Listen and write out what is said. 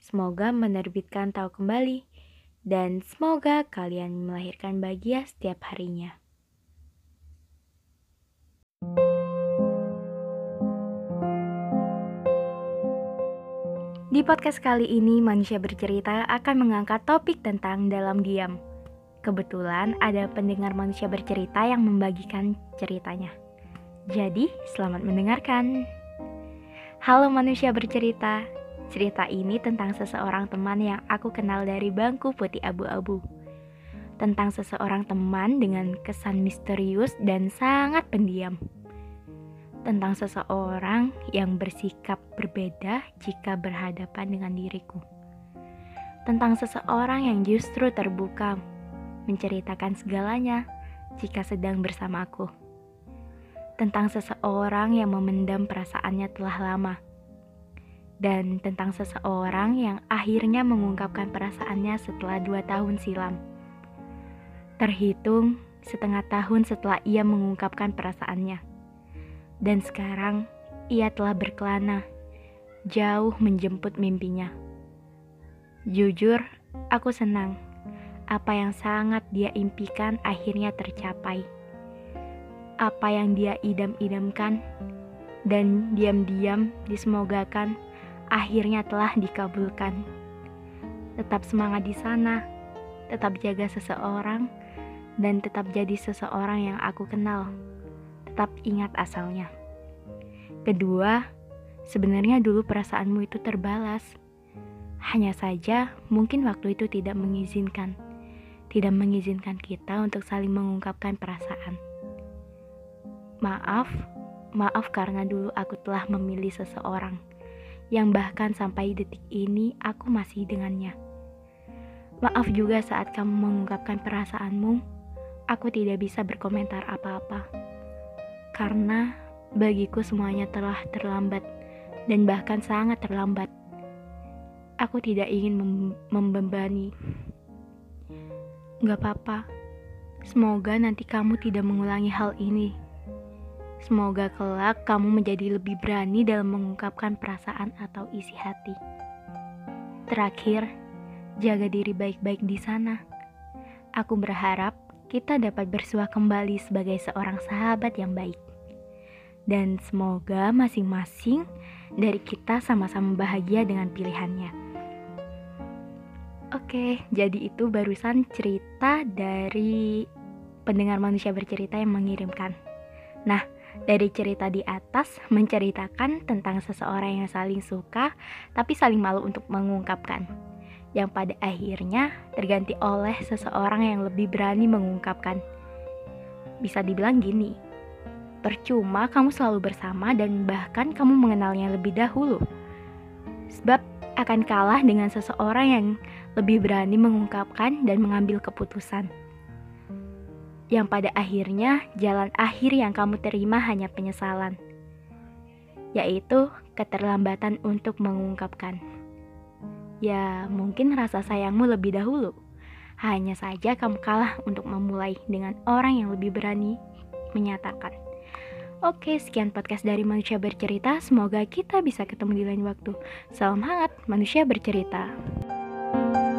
Semoga menerbitkan tahu kembali dan semoga kalian melahirkan bahagia setiap harinya. Di podcast kali ini, manusia bercerita akan mengangkat topik tentang dalam diam. Kebetulan ada pendengar manusia bercerita yang membagikan ceritanya. Jadi, selamat mendengarkan. Halo manusia bercerita, Cerita ini tentang seseorang teman yang aku kenal dari bangku putih abu-abu. Tentang seseorang teman dengan kesan misterius dan sangat pendiam. Tentang seseorang yang bersikap berbeda jika berhadapan dengan diriku. Tentang seseorang yang justru terbuka menceritakan segalanya jika sedang bersamaku. Tentang seseorang yang memendam perasaannya telah lama dan tentang seseorang yang akhirnya mengungkapkan perasaannya setelah dua tahun silam. Terhitung setengah tahun setelah ia mengungkapkan perasaannya. Dan sekarang ia telah berkelana, jauh menjemput mimpinya. Jujur, aku senang. Apa yang sangat dia impikan akhirnya tercapai. Apa yang dia idam-idamkan dan diam-diam disemogakan akhirnya telah dikabulkan. Tetap semangat di sana, tetap jaga seseorang, dan tetap jadi seseorang yang aku kenal. Tetap ingat asalnya. Kedua, sebenarnya dulu perasaanmu itu terbalas. Hanya saja, mungkin waktu itu tidak mengizinkan, tidak mengizinkan kita untuk saling mengungkapkan perasaan. Maaf, maaf karena dulu aku telah memilih seseorang yang bahkan sampai detik ini aku masih dengannya. Maaf juga saat kamu mengungkapkan perasaanmu, aku tidak bisa berkomentar apa-apa. Karena bagiku semuanya telah terlambat dan bahkan sangat terlambat. Aku tidak ingin mem membebani. Gak apa-apa. Semoga nanti kamu tidak mengulangi hal ini. Semoga kelak kamu menjadi lebih berani dalam mengungkapkan perasaan atau isi hati. Terakhir, jaga diri baik-baik di sana. Aku berharap kita dapat bersuah kembali sebagai seorang sahabat yang baik. Dan semoga masing-masing dari kita sama-sama bahagia dengan pilihannya. Oke, jadi itu barusan cerita dari pendengar manusia bercerita yang mengirimkan. Nah, dari cerita di atas menceritakan tentang seseorang yang saling suka tapi saling malu untuk mengungkapkan. Yang pada akhirnya terganti oleh seseorang yang lebih berani mengungkapkan. Bisa dibilang gini, percuma kamu selalu bersama dan bahkan kamu mengenalnya lebih dahulu. Sebab akan kalah dengan seseorang yang lebih berani mengungkapkan dan mengambil keputusan yang pada akhirnya jalan akhir yang kamu terima hanya penyesalan, yaitu keterlambatan untuk mengungkapkan. Ya, mungkin rasa sayangmu lebih dahulu. Hanya saja kamu kalah untuk memulai dengan orang yang lebih berani menyatakan. Oke, sekian podcast dari Manusia Bercerita. Semoga kita bisa ketemu di lain waktu. Salam hangat, Manusia Bercerita. thank you